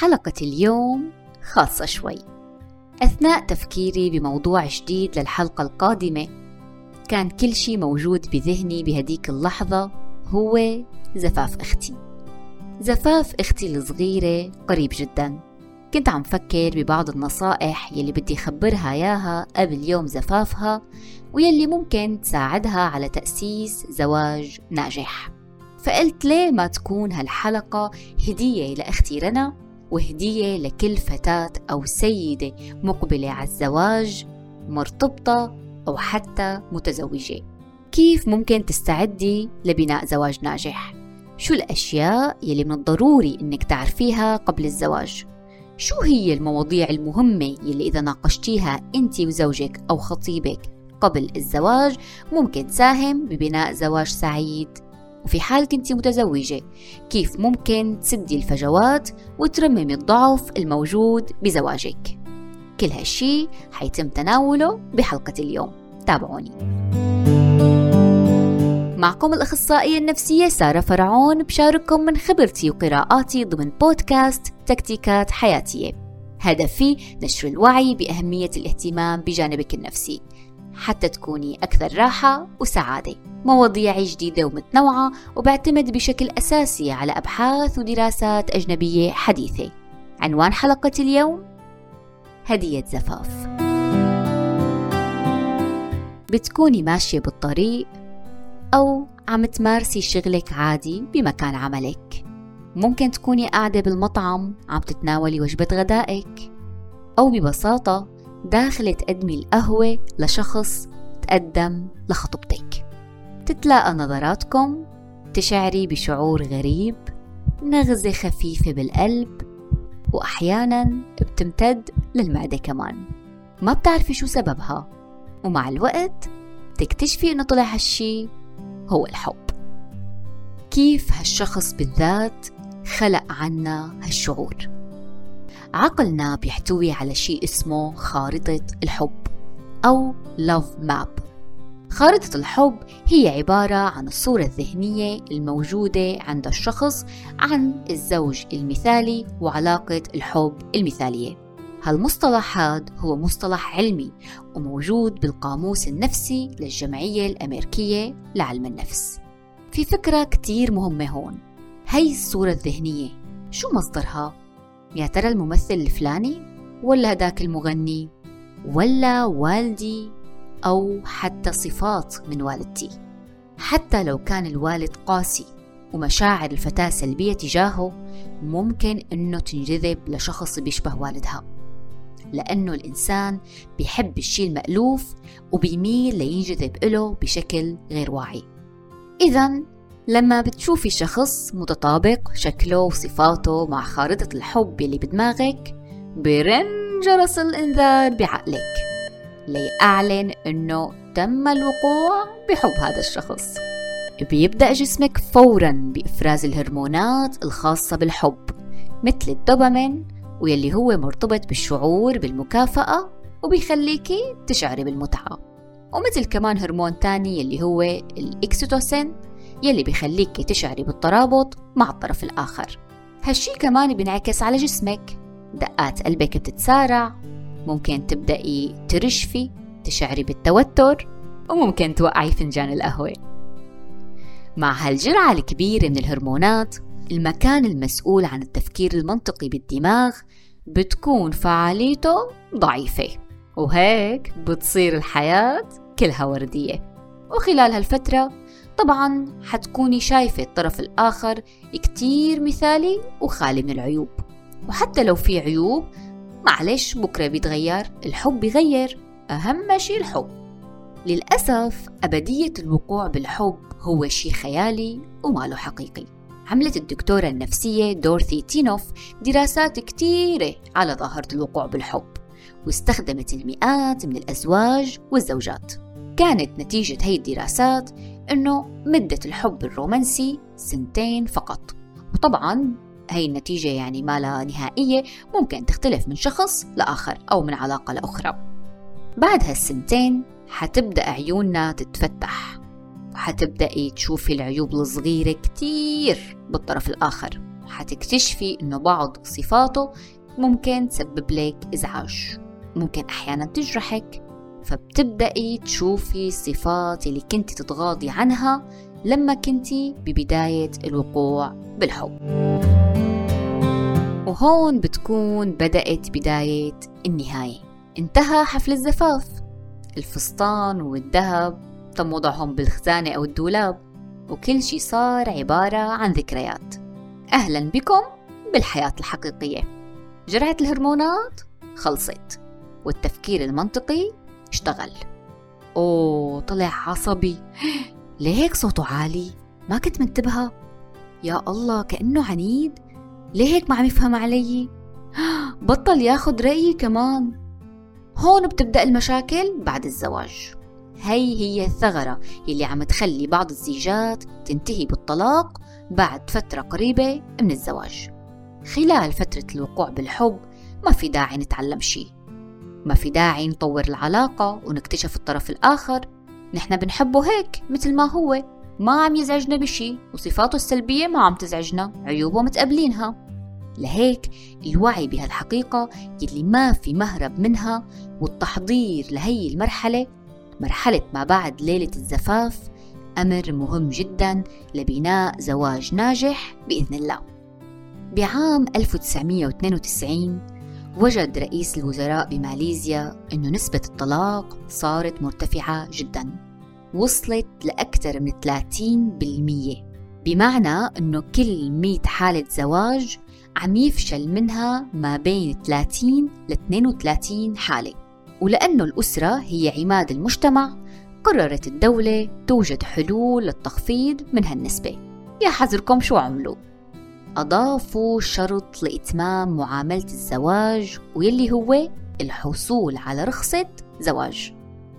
حلقة اليوم خاصة شوي. أثناء تفكيري بموضوع جديد للحلقة القادمة كان كل شي موجود بذهني بهديك اللحظة هو زفاف أختي. زفاف أختي الصغيرة قريب جدا. كنت عم فكر ببعض النصائح يلي بدي خبرها ياها قبل يوم زفافها ويلي ممكن تساعدها على تأسيس زواج ناجح. فقلت ليه ما تكون هالحلقة هدية لأختي رنا؟ وهدية لكل فتاة أو سيدة مقبلة على الزواج مرتبطة أو حتى متزوجة كيف ممكن تستعدي لبناء زواج ناجح؟ شو الأشياء يلي من الضروري إنك تعرفيها قبل الزواج؟ شو هي المواضيع المهمة يلي إذا ناقشتيها أنت وزوجك أو خطيبك قبل الزواج ممكن تساهم ببناء زواج سعيد وفي حال كنت متزوجة. كيف ممكن تسدي الفجوات وترممي الضعف الموجود بزواجك؟ كل هالشي حيتم تناوله بحلقة اليوم. تابعوني. معكم الأخصائية النفسية سارة فرعون بشارككم من خبرتي وقراءاتي ضمن بودكاست تكتيكات حياتية. هدفي نشر الوعي بأهمية الاهتمام بجانبك النفسي. حتى تكوني أكثر راحة وسعادة. مواضيعي جديدة ومتنوعة وبعتمد بشكل أساسي على أبحاث ودراسات أجنبية حديثة. عنوان حلقة اليوم هدية زفاف. بتكوني ماشية بالطريق أو عم تمارسي شغلك عادي بمكان عملك. ممكن تكوني قاعدة بالمطعم عم تتناولي وجبة غدائك أو ببساطة داخلة تقدمي القهوة لشخص تقدم لخطبتك تتلاقى نظراتكم تشعري بشعور غريب نغزة خفيفة بالقلب وأحيانا بتمتد للمعدة كمان. ما بتعرفي شو سببها ومع الوقت تكتشفي إنه طلع هالشي هو الحب. كيف هالشخص بالذات خلق عنا هالشعور؟ عقلنا بيحتوي على شيء اسمه خارطة الحب أو Love Map. خارطة الحب هي عبارة عن الصورة الذهنية الموجودة عند الشخص عن الزوج المثالي وعلاقة الحب المثالية. هالمصطلح هاد هو مصطلح علمي وموجود بالقاموس النفسي للجمعية الأمريكية لعلم النفس. في فكرة كتير مهمة هون. هي الصورة الذهنية. شو مصدرها؟ يا ترى الممثل الفلاني؟ ولا هداك المغني؟ ولا والدي أو حتى صفات من والدتي حتى لو كان الوالد قاسي ومشاعر الفتاة سلبية تجاهه ممكن أنه تنجذب لشخص بيشبه والدها لأنه الإنسان بيحب الشيء المألوف وبيميل لينجذب له بشكل غير واعي إذا لما بتشوفي شخص متطابق شكله وصفاته مع خارطة الحب اللي بدماغك برن جرس الإنذار بعقلك. ليعلن أنه تم الوقوع بحب هذا الشخص. بيبدأ جسمك فورا بإفراز الهرمونات الخاصة بالحب مثل الدوبامين ويلي هو مرتبط بالشعور بالمكافأة وبيخليكي تشعري بالمتعة. ومثل كمان هرمون تاني يلي هو الإكسيتوسين يلي بيخليكي تشعري بالترابط مع الطرف الآخر. هالشي كمان بينعكس على جسمك. دقات قلبك بتتسارع ممكن تبدأي ترشفي تشعري بالتوتر وممكن توقعي فنجان القهوة. مع هالجرعة الكبيرة من الهرمونات المكان المسؤول عن التفكير المنطقي بالدماغ بتكون فعاليته ضعيفة. وهيك بتصير الحياة كلها وردية. وخلال هالفترة طبعا حتكوني شايفة الطرف الآخر كتير مثالي وخالي من العيوب. وحتى لو في عيوب معلش بكرة بيتغير الحب بيغير. أهم شي الحب. للأسف أبدية الوقوع بالحب هو شي خيالي وما له حقيقي. عملت الدكتورة النفسية دورثي تينوف دراسات كتيرة على ظاهرة الوقوع بالحب واستخدمت المئات من الأزواج والزوجات. كانت نتيجة هي الدراسات أنه مدة الحب الرومانسي سنتين فقط. وطبعا هي النتيجة يعني ما لا نهائية ممكن تختلف من شخص لآخر أو من علاقة لأخرى. بعد هالسنتين حتبدأ عيوننا تتفتح وحتبدأي تشوفي العيوب الصغيرة كتير بالطرف الآخر. حتكتشفي إنه بعض صفاته ممكن تسبب لك إزعاج. ممكن أحيانا تجرحك فبتبدأي تشوفي الصفات اللي كنت تتغاضي عنها لما كنتي ببداية الوقوع بالحب. وهون بتكون بدأت بداية النهاية. انتهى حفل الزفاف. الفستان والذهب تم وضعهم بالخزانة أو الدولاب وكل شي صار عبارة عن ذكريات. أهلا بكم بالحياة الحقيقية. جرعة الهرمونات خلصت والتفكير المنطقي اشتغل. أوه طلع عصبي. ليه هيك صوته عالي؟ ما كنت منتبهة. يا الله كأنه عنيد. ليه هيك ما عم يفهم علي؟ بطل ياخد رأيي كمان. هون بتبدأ المشاكل بعد الزواج. هي هي الثغرة اللي عم تخلي بعض الزيجات تنتهي بالطلاق بعد فترة قريبة من الزواج. خلال فترة الوقوع بالحب ما في داعي نتعلم شي. ما في داعي نطور العلاقة ونكتشف الطرف الآخر. نحن بنحبه هيك مثل ما هو. ما عم يزعجنا بشي وصفاته السلبية ما عم تزعجنا عيوبه متقبلينها لهيك الوعي بهالحقيقة يلي ما في مهرب منها والتحضير لهي المرحلة مرحلة ما بعد ليلة الزفاف أمر مهم جدا لبناء زواج ناجح بإذن الله. بعام 1992 وجد رئيس الوزراء بماليزيا أن نسبة الطلاق صارت مرتفعة جدا وصلت لأكثر من 30% بمعنى أنه كل 100 حالة زواج عم يفشل منها ما بين 30 ل 32 حالة. ولأنه الأسرة هي عماد المجتمع قررت الدولة توجد حلول للتخفيض من هالنسبة يا حذركم شو عملوا؟ أضافوا شرط لإتمام معاملة الزواج واللي هو الحصول على رخصة زواج.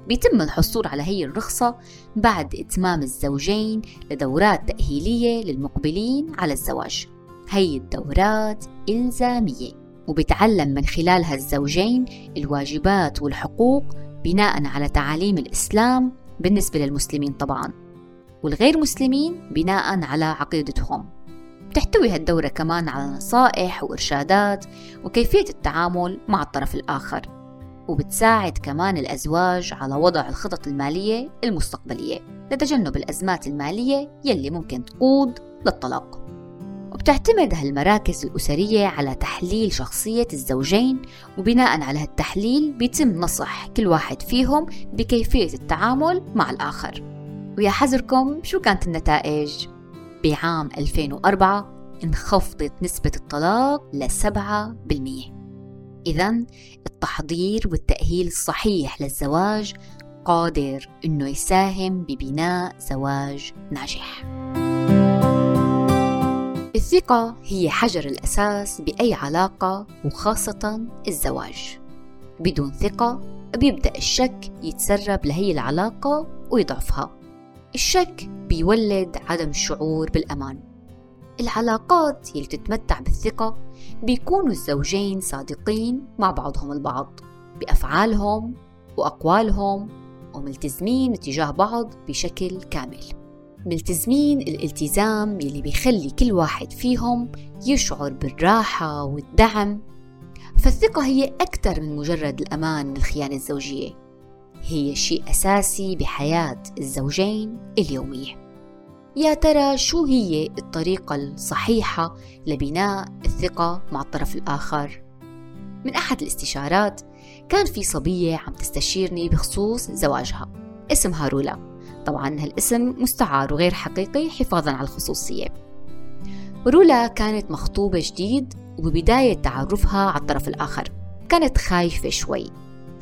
بيتم الحصول على هي الرخصة بعد إتمام الزوجين لدورات تأهيلية للمقبلين على الزواج. هي الدورات إلزامية وبتعلم من خلالها الزوجين الواجبات والحقوق بناء على تعاليم الإسلام بالنسبة للمسلمين طبعا والغير مسلمين بناء على عقيدتهم. بتحتوي هالدورة كمان على نصائح وإرشادات وكيفية التعامل مع الطرف الآخر وبتساعد كمان الأزواج على وضع الخطط المالية المستقبلية لتجنب الأزمات المالية يلي ممكن تقود للطلاق وبتعتمد هالمراكز الأسرية على تحليل شخصية الزوجين وبناء على هالتحليل بيتم نصح كل واحد فيهم بكيفية التعامل مع الآخر ويا حذركم شو كانت النتائج؟ بعام 2004 انخفضت نسبة الطلاق ل 7% إذا التحضير والتأهيل الصحيح للزواج قادر إنه يساهم ببناء زواج ناجح. الثقة هي حجر الأساس بأي علاقة وخاصة الزواج. بدون ثقة بيبدأ الشك يتسرب لهي العلاقة ويضعفها. الشك بيولد عدم الشعور بالأمان. العلاقات اللي تتمتع بالثقة بيكونوا الزوجين صادقين مع بعضهم البعض بأفعالهم وأقوالهم وملتزمين تجاه بعض بشكل كامل. ملتزمين الالتزام يلي بيخلي كل واحد فيهم يشعر بالراحة والدعم. فالثقة هي أكثر من مجرد الأمان من الخيانة الزوجية. هي شيء أساسي بحياة الزوجين اليومية. يا ترى شو هي الطريقة الصحيحة لبناء الثقة مع الطرف الآخر؟ من أحد الاستشارات كان في صبية عم تستشيرني بخصوص زواجها اسمها رولا طبعا هالاسم مستعار وغير حقيقي حفاظا على الخصوصية. رولا كانت مخطوبة جديد وببداية تعرفها على الطرف الآخر. كانت خايفة شوي.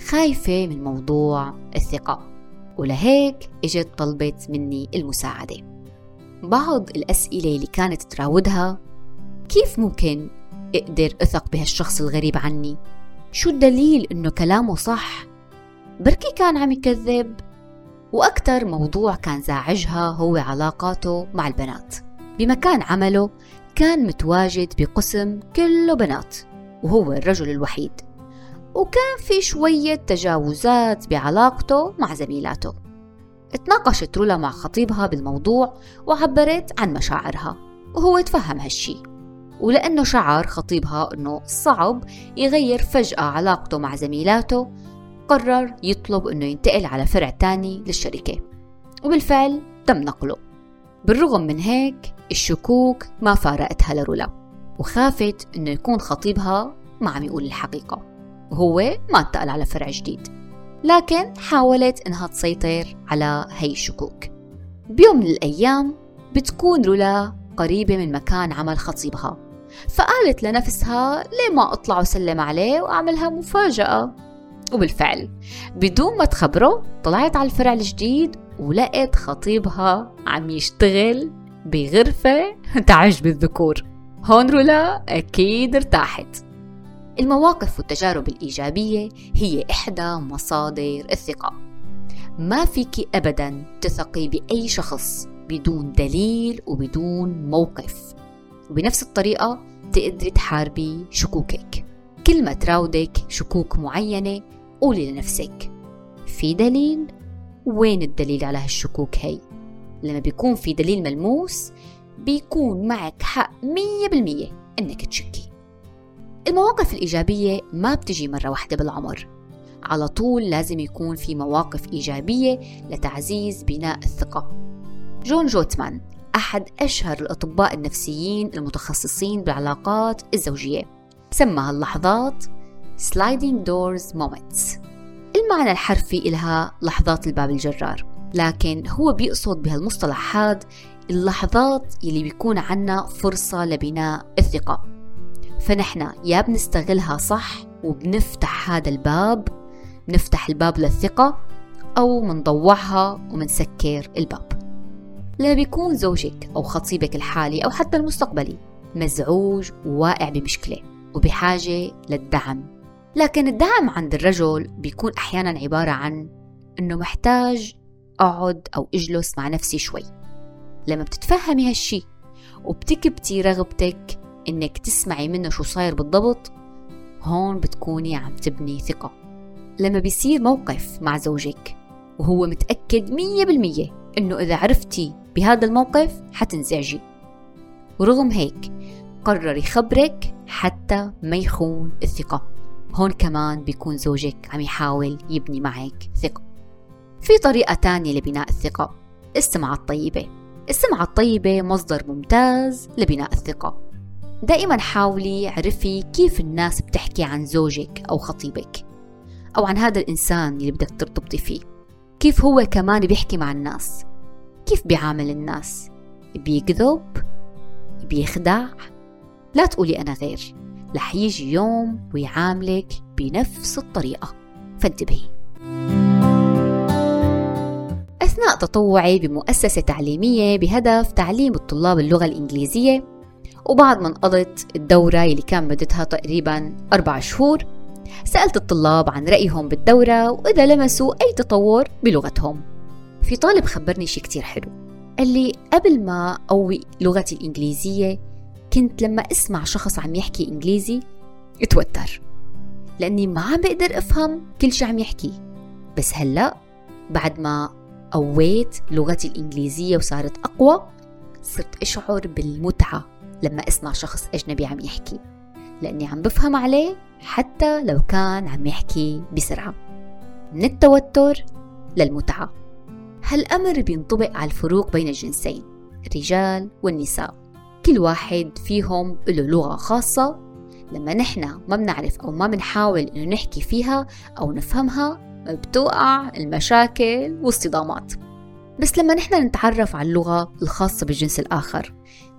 خايفة من موضوع الثقة ولهيك إجت طلبت مني المساعدة بعض الأسئلة اللي كانت تراودها كيف ممكن أقدر أثق بهالشخص الغريب عني؟ شو الدليل إنه كلامه صح؟ بركي كان عم يكذب؟ وأكثر موضوع كان زاعجها هو علاقاته مع البنات بمكان عمله كان متواجد بقسم كله بنات وهو الرجل الوحيد وكان في شوية تجاوزات بعلاقته مع زميلاته. اتناقشت رولا مع خطيبها بالموضوع وعبرت عن مشاعرها وهو تفهم هالشي. ولأنه شعر خطيبها أنه صعب يغير فجأة علاقته مع زميلاته قرر يطلب أنه ينتقل على فرع تاني للشركة. وبالفعل تم نقله. بالرغم من هيك الشكوك ما فارقتها لرولا وخافت أنه يكون خطيبها ما عم يقول الحقيقة. وهو ما انتقل على فرع جديد لكن حاولت إنها تسيطر على هي الشكوك. بيوم من الأيام بتكون رولا قريبة من مكان عمل خطيبها فقالت لنفسها ليه ما أطلع وسلم عليه وأعملها مفاجأة؟ وبالفعل بدون ما تخبره طلعت على الفرع الجديد ولقت خطيبها عم يشتغل بغرفة تعج بالذكور. هون رولا أكيد ارتاحت. المواقف والتجارب الإيجابية هي إحدى مصادر الثقة. ما فيك أبدا تثقي بأي شخص بدون دليل وبدون موقف. وبنفس الطريقة تقدري تحاربي شكوكك. كل ما تراودك شكوك معينة قولي لنفسك في دليل؟ وين الدليل على هالشكوك هي؟ لما بيكون في دليل ملموس بيكون معك حق مية بالمية إنك تشكي. المواقف الإيجابية ما بتجي مرة واحدة بالعمر. على طول لازم يكون في مواقف إيجابية لتعزيز بناء الثقة. جون جوتمان أحد أشهر الأطباء النفسيين المتخصصين بالعلاقات الزوجية. سمى هاللحظات sliding doors moments. المعنى الحرفي إلها لحظات الباب الجرار لكن هو بيقصد بهالمصطلح هاد اللحظات اللي بيكون عنا فرصة لبناء الثقة. فنحن يا بنستغلها صح وبنفتح هذا الباب بنفتح الباب للثقة أو منضوعها ومنسكر الباب. لما بيكون زوجك أو خطيبك الحالي أو حتى المستقبلي مزعوج وواقع بمشكلة وبحاجة للدعم. لكن الدعم عند الرجل بيكون أحيانا عبارة عن أنه محتاج أقعد أو أجلس مع نفسي شوي. لما بتتفهمي هالشي وبتكبتي رغبتك إنك تسمعي منه شو صاير بالضبط هون بتكوني عم تبني ثقة. لما بيصير موقف مع زوجك وهو متأكد مية بالمية إنه إذا عرفتي بهذا الموقف حتنزعجي. ورغم هيك قرر يخبرك حتى ما يخون الثقة. هون كمان بيكون زوجك عم يحاول يبني معك ثقة. في طريقة تانية لبناء الثقة السمعة الطيبة. السمعة الطيبة مصدر ممتاز لبناء الثقة. دائما حاولي عرفي كيف الناس بتحكي عن زوجك أو خطيبك أو عن هذا الإنسان اللي بدك ترتبطي فيه. كيف هو كمان بيحكي مع الناس؟ كيف بيعامل الناس؟ بيكذب؟ بيخدع؟ لا تقولي أنا غير. رح يجي يوم ويعاملك بنفس الطريقة. فانتبهي. أثناء تطوعي بمؤسسة تعليمية بهدف تعليم الطلاب اللغة الإنجليزية وبعد ما انقضت الدورة اللي كان مدتها تقريبا أربع شهور سألت الطلاب عن رأيهم بالدورة وإذا لمسوا أي تطور بلغتهم. في طالب خبرني شي كتير حلو قال لي قبل ما أقوي لغتي الإنجليزية كنت لما أسمع شخص عم يحكي إنجليزي أتوتر لأني ما عم بقدر أفهم كل شي عم يحكي. بس هلأ بعد ما قويت لغتي الإنجليزية وصارت أقوى صرت أشعر بالمتعة. لما أسمع شخص أجنبي عم يحكي لأني عم بفهم عليه حتى لو كان عم يحكي بسرعة. من التوتر للمتعة. هالأمر بينطبق على الفروق بين الجنسين الرجال والنساء. كل واحد فيهم له لغة خاصة. لما نحن ما بنعرف أو ما بنحاول إنه نحكي فيها أو نفهمها بتوقع المشاكل والصدامات. بس لما نحن نتعرف على اللغة الخاصة بالجنس الآخر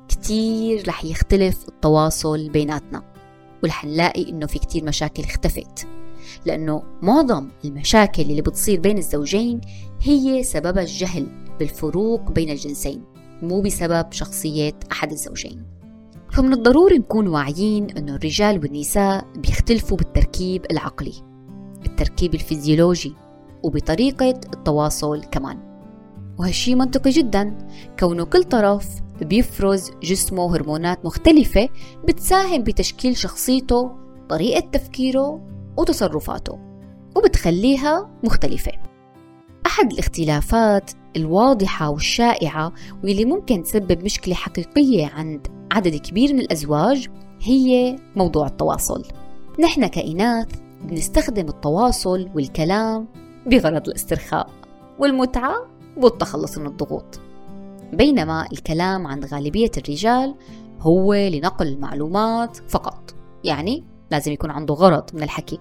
كتير رح يختلف التواصل بيناتنا ورح نلاقي إنه في كتير مشاكل اختفت لأنه معظم المشاكل اللي بتصير بين الزوجين هي سببها الجهل بالفروق بين الجنسين مو بسبب شخصية أحد الزوجين. فمن الضروري نكون واعيين أنه الرجال والنساء بيختلفوا بالتركيب العقلي التركيب الفيزيولوجي وبطريقة التواصل كمان. وهالشي منطقي جدا كونه كل طرف بيفرز جسمه هرمونات مختلفة بتساهم بتشكيل شخصيته طريقة تفكيره وتصرفاته وبتخليها مختلفة. أحد الاختلافات الواضحة والشائعة واللي ممكن تسبب مشكلة حقيقية عند عدد كبير من الأزواج هي موضوع التواصل. نحن كإناث بنستخدم التواصل والكلام بغرض الاسترخاء والمتعة والتخلص من الضغوط. بينما الكلام عند غالبية الرجال هو لنقل المعلومات فقط. يعني لازم يكون عنده غرض من الحكي.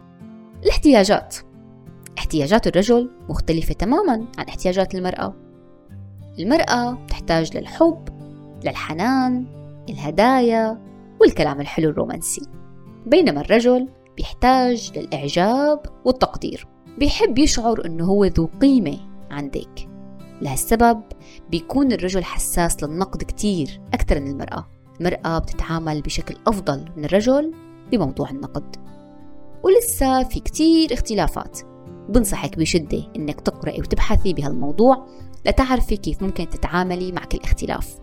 الاحتياجات. احتياجات الرجل مختلفة تماما عن احتياجات المرأة. المرأة تحتاج للحب للحنان الهدايا والكلام الحلو الرومانسي. بينما الرجل بيحتاج للإعجاب والتقدير. بيحب يشعر أنه هو ذو قيمة عندك. لهالسبب بيكون الرجل حساس للنقد كتير أكثر من المرأة. المرأة بتتعامل بشكل أفضل من الرجل بموضوع النقد. ولسه في كتير اختلافات. بنصحك بشدة إنك تقرأي وتبحثي بهالموضوع لتعرفي كيف ممكن تتعاملي مع كل اختلاف.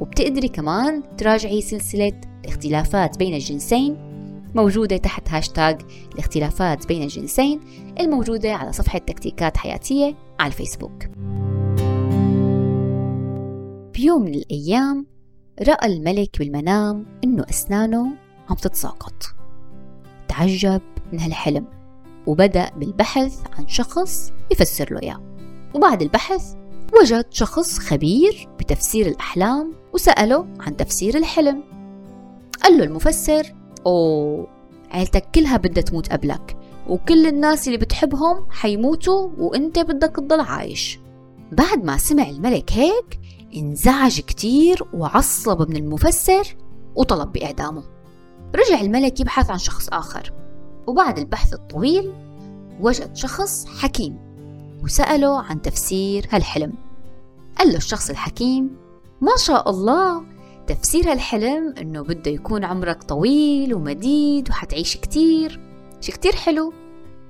وبتقدري كمان تراجعي سلسلة الاختلافات بين الجنسين موجودة تحت هاشتاج الاختلافات بين الجنسين الموجودة على صفحة تكتيكات حياتية على الفيسبوك. بيوم من الأيام رأى الملك بالمنام إنه أسنانه عم تتساقط. تعجب من هالحلم وبدأ بالبحث عن شخص يفسر له إياه. وبعد البحث وجد شخص خبير بتفسير الأحلام وسأله عن تفسير الحلم. قال له المفسر أوه عيلتك كلها بدها تموت قبلك وكل الناس اللي بتحبهم حيموتوا وإنت بدك تضل عايش. بعد ما سمع الملك هيك انزعج كتير وعصب من المفسر وطلب بإعدامه. رجع الملك يبحث عن شخص آخر وبعد البحث الطويل وجد شخص حكيم وسأله عن تفسير هالحلم. قال له الشخص الحكيم ما شاء الله تفسير هالحلم إنه بده يكون عمرك طويل ومديد وحتعيش كتير. شي كتير حلو.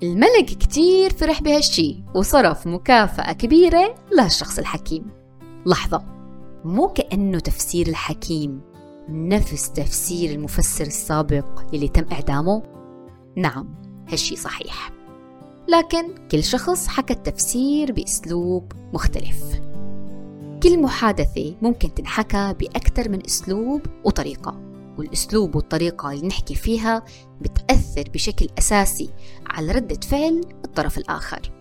الملك كتير فرح بهالشي وصرف مكافأة كبيرة لهالشخص الحكيم. لحظة مو كأنه تفسير الحكيم نفس تفسير المفسر السابق اللي تم إعدامه؟ نعم هالشي صحيح. لكن كل شخص حكى التفسير بأسلوب مختلف. كل محادثة ممكن تنحكى بأكثر من أسلوب وطريقة والأسلوب والطريقة اللي نحكي فيها بتأثر بشكل أساسي على ردة فعل الطرف الآخر.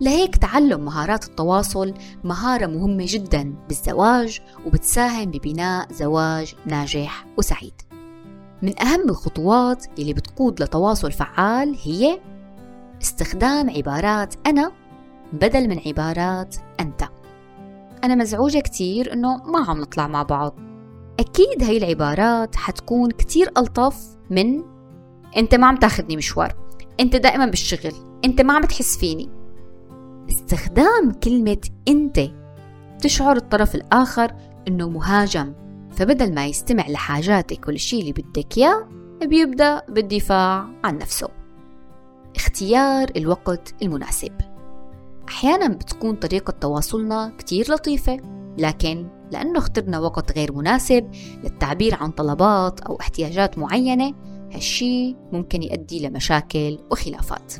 لهيك تعلم مهارات التواصل مهارة مهمة جدا بالزواج وبتساهم ببناء زواج ناجح وسعيد. من أهم الخطوات اللي بتقود لتواصل فعال هي استخدام عبارات أنا بدل من عبارات أنت. أنا مزعوجة كتير إنه ما عم نطلع مع بعض. أكيد هاي العبارات حتكون كتير ألطف من أنت ما عم تاخدني مشوار. أنت دائما بالشغل. أنت ما عم تحس فيني. استخدام كلمة أنت. تشعر الطرف الآخر إنه مهاجم. فبدل ما يستمع لحاجاتك والشي اللي بدك إياه بيبدأ بالدفاع عن نفسه. اختيار الوقت المناسب. أحيانا بتكون طريقة تواصلنا كتير لطيفة لكن لأنه اخترنا وقت غير مناسب للتعبير عن طلبات أو احتياجات معينة هالشي ممكن يؤدي لمشاكل وخلافات.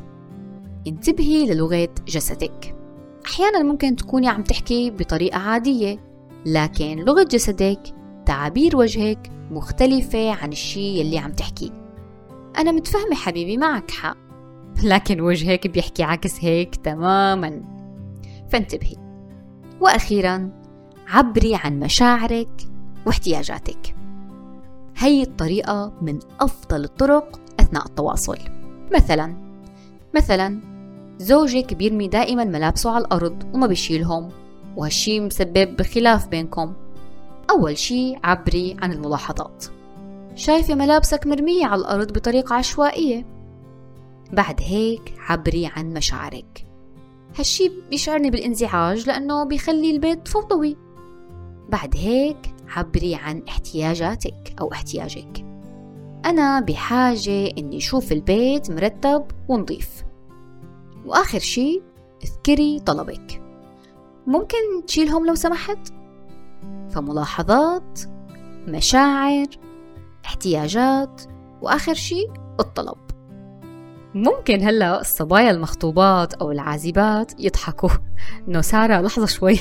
انتبهي للغة جسدك. أحيانا ممكن تكوني عم تحكي بطريقة عادية لكن لغة جسدك تعابير وجهك مختلفة عن الشي اللي عم تحكيه أنا متفهمة حبيبي معك حق. لكن وجهك بيحكي عكس هيك تماما. فانتبهي. وأخيرا عبري عن مشاعرك واحتياجاتك. هي الطريقة من أفضل الطرق أثناء التواصل. مثلا مثلا زوجك بيرمي دائما ملابسه على الأرض وما بيشيلهم وهالشي مسبب خلاف بينكم. أول شي عبري عن الملاحظات. شايفة ملابسك مرمية على الأرض بطريقة عشوائية. بعد هيك عبري عن مشاعرك. هالشي بيشعرني بالانزعاج لأنه بيخلي البيت فوضوي. بعد هيك عبري عن احتياجاتك أو احتياجك. أنا بحاجة إني أشوف البيت مرتب ونظيف. وآخر شي اذكري طلبك. ممكن تشيلهم لو سمحت؟ فملاحظات مشاعر احتياجات وآخر شي الطلب. ممكن هلأ الصبايا المخطوبات أو العازبات يضحكوا. إنه سارة لحظة شوي.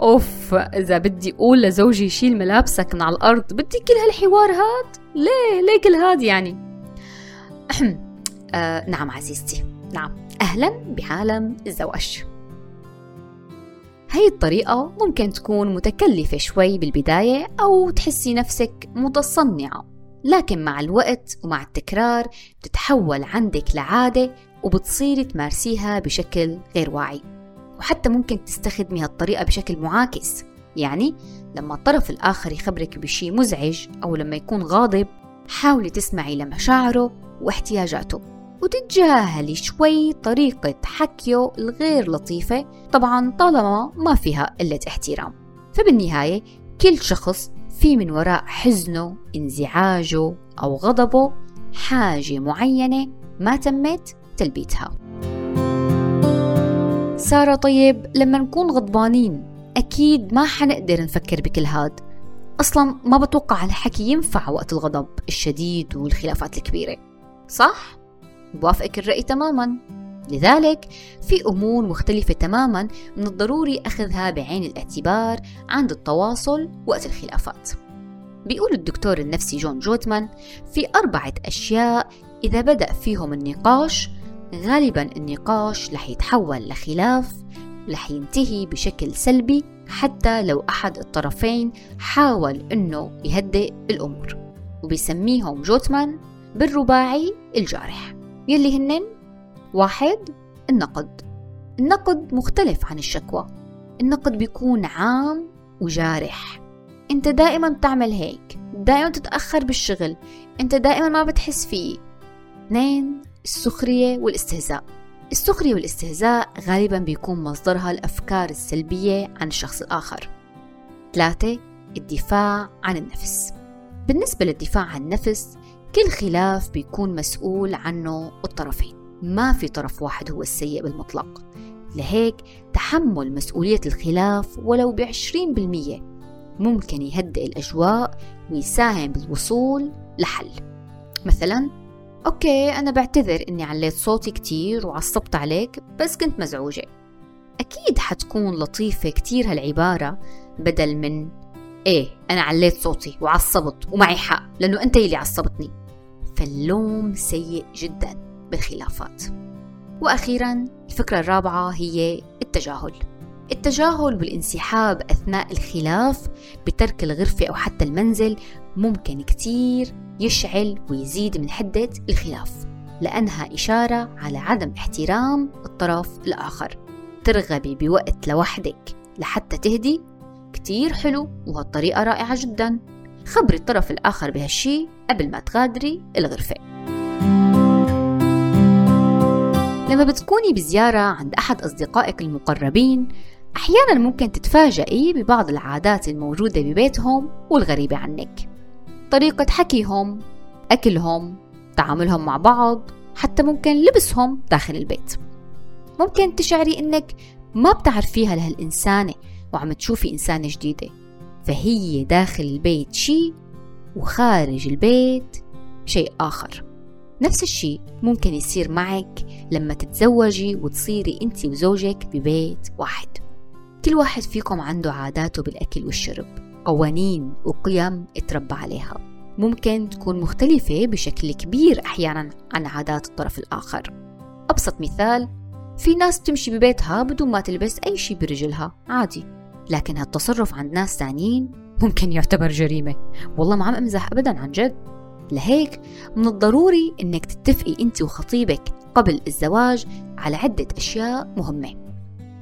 أوف إذا بدي أقول لزوجي شيل ملابسك من على الأرض بدي كل هالحوار هاد؟ ليه؟ ليه كل هاد يعني؟ آه نعم عزيزتي نعم. أهلا بعالم الزواج. هاي الطريقة ممكن تكون متكلفة شوي بالبداية أو تحسي نفسك متصنعة لكن مع الوقت ومع التكرار بتتحول عندك لعادة وبتصيري تمارسيها بشكل غير واعي. وحتى ممكن تستخدمي هالطريقة بشكل معاكس يعني لما الطرف الآخر يخبرك بشي مزعج أو لما يكون غاضب حاولي تسمعي لمشاعره واحتياجاته. وتتجاهلي شوي طريقة حكيه الغير لطيفة. طبعا طالما ما فيها قلة احترام فبالنهاية كل شخص في من وراء حزنه انزعاجه أو غضبه حاجة معينة ما تمت تلبيتها. سارة طيب لما نكون غضبانين أكيد ما حنقدر نفكر بكل هاد. أصلا ما بتوقع الحكي ينفع وقت الغضب الشديد والخلافات الكبيرة. صح؟ بوافقك الرأي تماما. لذلك في أمور مختلفة تماما من الضروري أخذها بعين الاعتبار عند التواصل وقت الخلافات. بيقول الدكتور النفسي جون جوتمان في أربعة أشياء إذا بدأ فيهم النقاش غالبا النقاش رح يتحول لخلاف رح ينتهي بشكل سلبي حتى لو أحد الطرفين حاول أنه يهدئ الأمور. وبيسميهم جوتمان بالرباعي الجارح. يلي هنن واحد النقد. النقد مختلف عن الشكوى. النقد بيكون عام وجارح. انت دائما بتعمل هيك دائما تتأخر بالشغل انت دائما ما بتحس فيه. اثنين السخرية والاستهزاء. السخرية والاستهزاء غالبا بيكون مصدرها الأفكار السلبية عن الشخص الآخر ثلاثة الدفاع عن النفس. بالنسبة للدفاع عن النفس كل خلاف بيكون مسؤول عنه الطرفين ما في طرف واحد هو السيء بالمطلق. لهيك تحمل مسؤولية الخلاف ولو بعشرين بالمية ممكن يهدئ الأجواء ويساهم بالوصول لحل. مثلا أوكي أنا بعتذر إني عليت صوتي كتير وعصبت عليك بس كنت مزعوجة. أكيد حتكون لطيفة كتير هالعبارة بدل من إيه أنا عليت صوتي وعصبت ومعي حق لأنه أنت اللي عصبتني. فاللوم سيء جدا بالخلافات. وأخيرا الفكرة الرابعة هي التجاهل. التجاهل والانسحاب أثناء الخلاف بترك الغرفة أو حتى المنزل ممكن كتير يشعل ويزيد من حدة الخلاف لأنها إشارة على عدم احترام الطرف الآخر. ترغبي بوقت لوحدك لحتى تهدي؟ كتير حلو وهالطريقة رائعة جدا. خبري الطرف الآخر بهالشي قبل ما تغادري الغرفة. لما بتكوني بزيارة عند أحد أصدقائك المقربين أحيانا ممكن تتفاجئي ببعض العادات الموجودة ببيتهم والغريبة عنك. طريقة حكيهم أكلهم تعاملهم مع بعض حتى ممكن لبسهم داخل البيت. ممكن تشعري إنك ما بتعرفيها لهالإنسانة وعم تشوفي إنسانة جديدة. فهي داخل البيت شيء وخارج البيت شيء آخر. نفس الشيء ممكن يصير معك لما تتزوجي وتصيري انت وزوجك ببيت واحد. كل واحد فيكم عنده عاداته بالأكل والشرب قوانين وقيم اتربى عليها. ممكن تكون مختلفة بشكل كبير أحيانا عن عادات الطرف الآخر. أبسط مثال في ناس تمشي ببيتها بدون ما تلبس أي شيء برجلها عادي. لكن هالتصرف عند ناس ثانيين ممكن يعتبر جريمة. والله ما عم أمزح أبدا عن جد. لهيك من الضروري أنك تتفقي أنت وخطيبك قبل الزواج على عدة أشياء مهمة.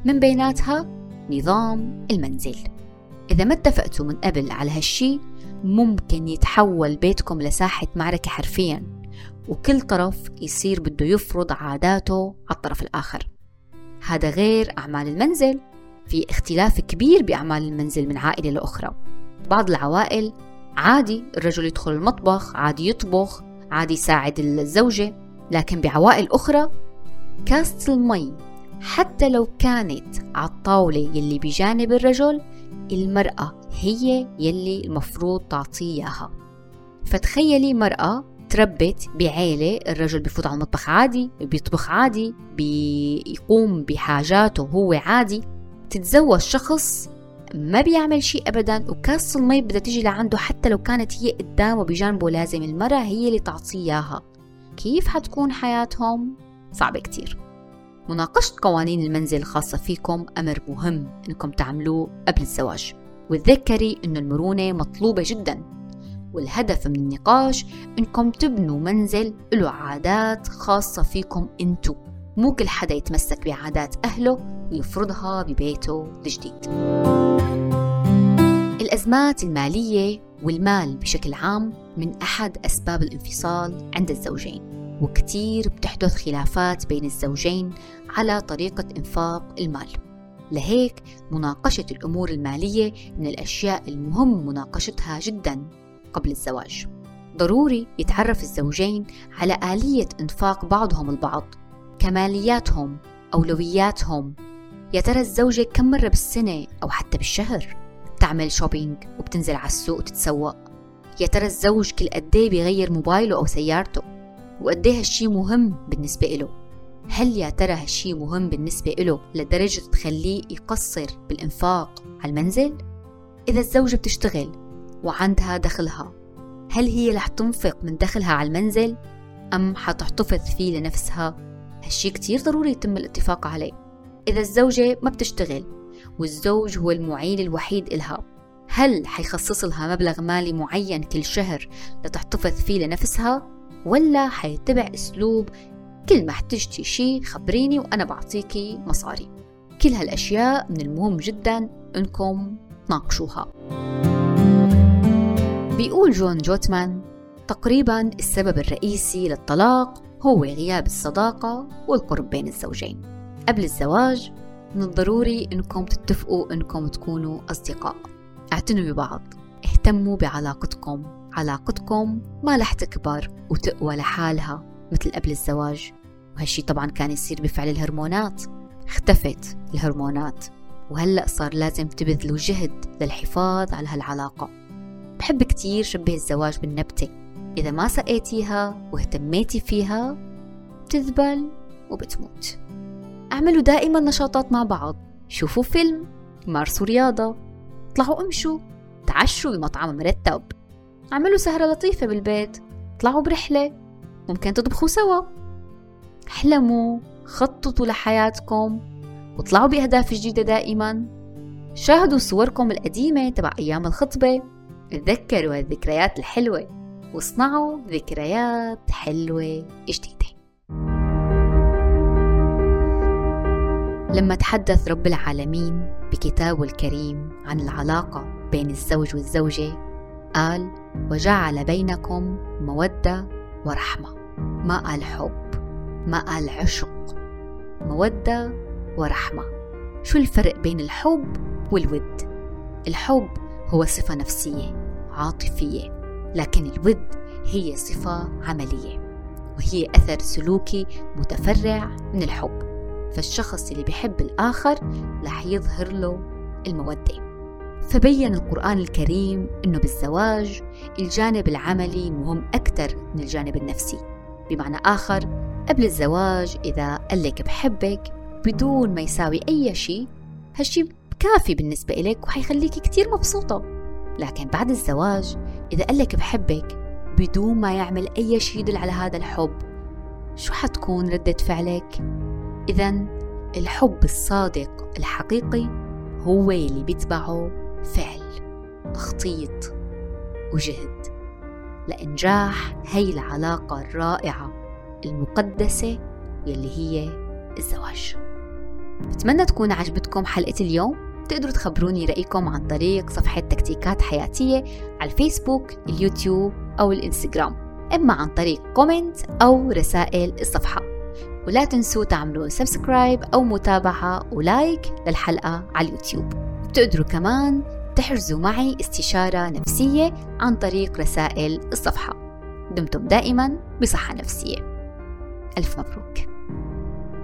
من بيناتها نظام المنزل. إذا ما اتفقتوا من قبل على هالشي ممكن يتحول بيتكم لساحة معركة حرفيا وكل طرف يصير بده يفرض عاداته على الطرف الآخر. هذا غير أعمال المنزل. في اختلاف كبير بأعمال المنزل من عائلة لأخرى. بعض العوائل عادي الرجل يدخل المطبخ عادي يطبخ عادي يساعد الزوجة لكن بعوائل أخرى كاسة المي. حتى لو كانت على الطاولة يلي بجانب الرجل المرأة هي يلي المفروض تعطيه إياها. فتخيلي مرأة تربت بعيلة الرجل بفوت على المطبخ عادي بيطبخ عادي بيقوم بحاجاته هو عادي. تتزوج شخص ما بيعمل شيء ابدا وكاس المي بدها تيجي لعنده حتى لو كانت هي قدامه بجانبه لازم المرأة هي اللي تعطيه إياها. كيف حتكون حياتهم؟ صعبة كتير. مناقشة قوانين المنزل الخاصة فيكم أمر مهم إنكم تعملوه قبل الزواج. وتذكري إنه المرونة مطلوبة جدا. والهدف من النقاش إنكم تبنوا منزل له عادات خاصة فيكم أنتو. مو كل حدا يتمسك بعادات أهله ويفرضها ببيته الجديد. الأزمات المالية والمال بشكل عام من أحد أسباب الانفصال عند الزوجين وكتير بتحدث خلافات بين الزوجين على طريقة إنفاق المال. لهيك مناقشة الأمور المالية من الأشياء المهم مناقشتها جدا قبل الزواج. ضروري يتعرف الزوجين على آلية إنفاق بعضهم البعض كمالياتهم أولوياتهم يا ترى الزوجة كم مرة بالسنة أو حتى بالشهر بتعمل شوبينج وبتنزل على السوق وتتسوق يا ترى الزوج كل قد إيه بيغير موبايله أو سيارته وقد إيه هالشي مهم بالنسبة له هل يا ترى هالشي مهم بالنسبة له لدرجة تخليه يقصر بالإنفاق على المنزل؟ إذا الزوجة بتشتغل وعندها دخلها هل هي رح تنفق من دخلها على المنزل أم حتحتفظ فيه لنفسها؟ هالشي كتير ضروري يتم الاتفاق عليه. إذا الزوجة ما بتشتغل والزوج هو المعين الوحيد إلها هل حيخصص لها مبلغ مالي معين كل شهر لتحتفظ فيه لنفسها؟ ولا حيتبع أسلوب كل ما احتجتي شي خبريني وأنا بعطيكي مصاري؟ كل هالأشياء من المهم جدا أنكم تناقشوها. بيقول جون جوتمان تقريبا السبب الرئيسي للطلاق هو غياب الصداقة والقرب بين الزوجين. قبل الزواج من الضروري إنكم تتفقوا إنكم تكونوا أصدقاء. اعتنوا ببعض. اهتموا بعلاقتكم. علاقتكم ما رح تكبر وتقوى لحالها مثل قبل الزواج. وهالشي طبعا كان يصير بفعل الهرمونات. اختفت الهرمونات. وهلأ صار لازم تبذلوا جهد للحفاظ على هالعلاقة. بحب كتير شبه الزواج بالنبتة. إذا ما سقيتيها واهتميتي فيها بتذبل وبتموت. اعملوا دائما نشاطات مع بعض. شوفوا فيلم مارسوا رياضة اطلعوا امشوا تعشوا بمطعم مرتب. اعملوا سهرة لطيفة بالبيت اطلعوا برحلة. ممكن تطبخوا سوا. احلموا خططوا لحياتكم واطلعوا بأهداف جديدة دائما. شاهدوا صوركم القديمة تبع أيام الخطبة. تذكروا هالذكريات الحلوة. واصنعوا ذكريات حلوة جديدة. لما تحدث رب العالمين بكتابه الكريم عن العلاقة بين الزوج والزوجة قال وجعل بينكم مودة ورحمة ما قال حب ما قال عشق مودة ورحمة. شو الفرق بين الحب والود؟ الحب هو صفة نفسية عاطفية. لكن الود هي صفة عملية وهي أثر سلوكي متفرع من الحب. فالشخص اللي بيحب الآخر رح يظهر له المودة. فبين القرآن الكريم أنه بالزواج الجانب العملي مهم أكثر من الجانب النفسي. بمعنى آخر قبل الزواج إذا قالك بحبك بدون ما يساوي أي شيء هالشي كافي بالنسبة إلك وحيخليك كتير مبسوطة. لكن بعد الزواج إذا قالك بحبك بدون ما يعمل أي شيء يدل على هذا الحب شو حتكون ردة فعلك؟ إذا الحب الصادق الحقيقي هو اللي بيتبعه فعل تخطيط وجهد لإنجاح هي العلاقة الرائعة المقدسة يلي هي الزواج بتمنى تكون عجبتكم حلقة اليوم تقدروا تخبروني رأيكم عن طريق صفحة تكتيكات حياتية على الفيسبوك اليوتيوب أو الإنستغرام. إما عن طريق comment أو رسائل الصفحة. ولا تنسوا تعملوا subscribe أو متابعة و like للحلقة على اليوتيوب. بتقدروا كمان تحجزوا معي استشارة نفسية عن طريق رسائل الصفحة. دمتم دائما بصحة نفسية. ألف مبروك.